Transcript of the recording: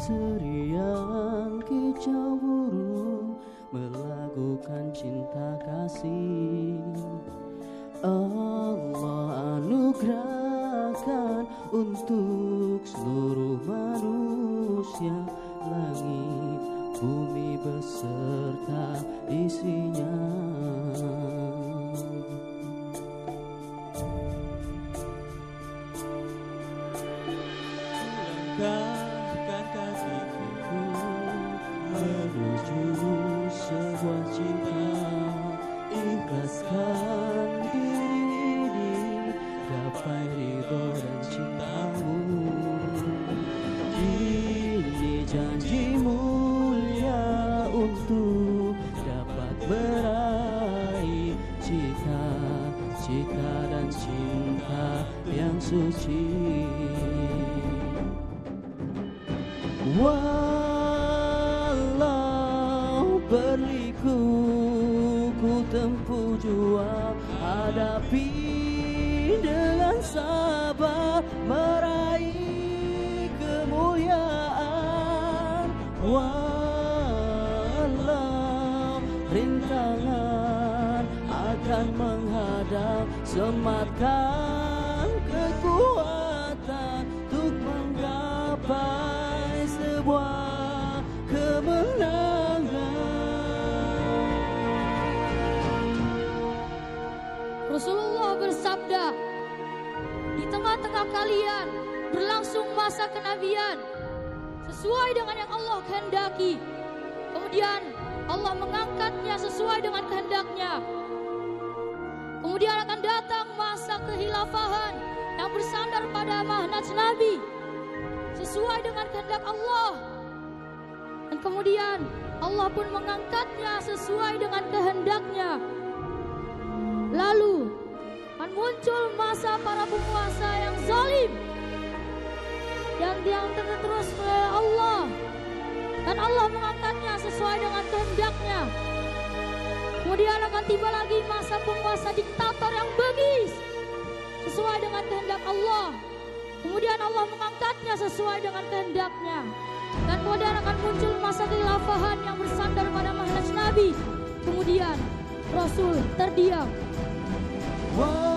Seriang kicau burung Melakukan cinta kasih. Allah anugerahkan untuk seluruh manusia. Langit bumi beserta isinya Langkahkan kakiku menuju sebuah cinta? Ikhlaskan diri ini gapai ridho dan cintamu. Ini janji mulia untuk dapat meraih cita-cita dan cinta yang suci Walau berliku ku tempuh jua Hadapi dengan sabar Meraih kemuliaan. Walau rintangan akan menghadap Sematkan Bersabda, di tengah-tengah kalian berlangsung masa kenabian sesuai dengan yang Allah kehendaki. Kemudian Allah mengangkatnya sesuai dengan kehendaknya. Kemudian akan datang masa kehilafahan yang bersandar pada mahnaj Nabi sesuai dengan kehendak Allah. Dan kemudian Allah pun mengangkatnya sesuai dengan kehendaknya. Lalu muncul masa para penguasa yang zalim yang terus oleh Allah dan Allah mengangkatnya sesuai dengan kehendaknya. Kemudian akan tiba lagi masa penguasa diktator yang begis sesuai dengan kehendak Allah. Kemudian Allah mengangkatnya sesuai dengan kehendaknya. Dan kemudian akan muncul masa kekhilafahan yang bersandar pada mahlaj Nabi. Kemudian Rasul terdiam Walau